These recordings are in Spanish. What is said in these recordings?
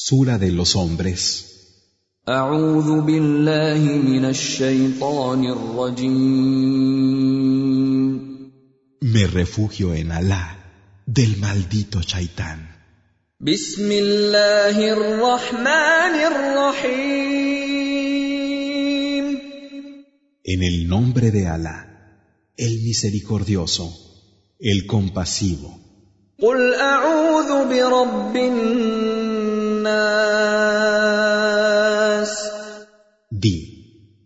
Sura de los hombres. Me refugio en Alá del maldito chaitán. En el nombre de Alá, el misericordioso, el compasivo. قل أعوذ برب الناس Di,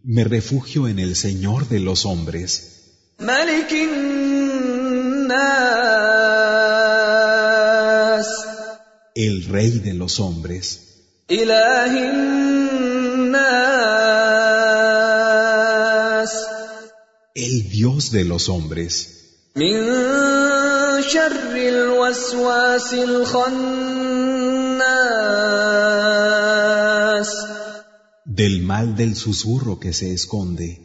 me refugio en el Señor de los hombres, ملك الناس el Rey de los hombres, إله الناس el Dios de los hombres, من شر الوسواس الخناس del mal del susurro que se esconde,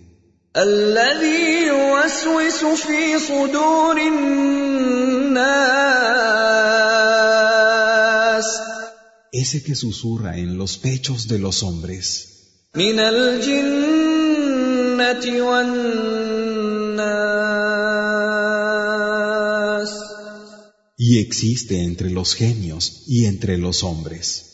الذي يوسوس في صدور الناس ese que susurra en los pechos de los hombres, من الجنة والناس y existe entre los genios y entre los hombres.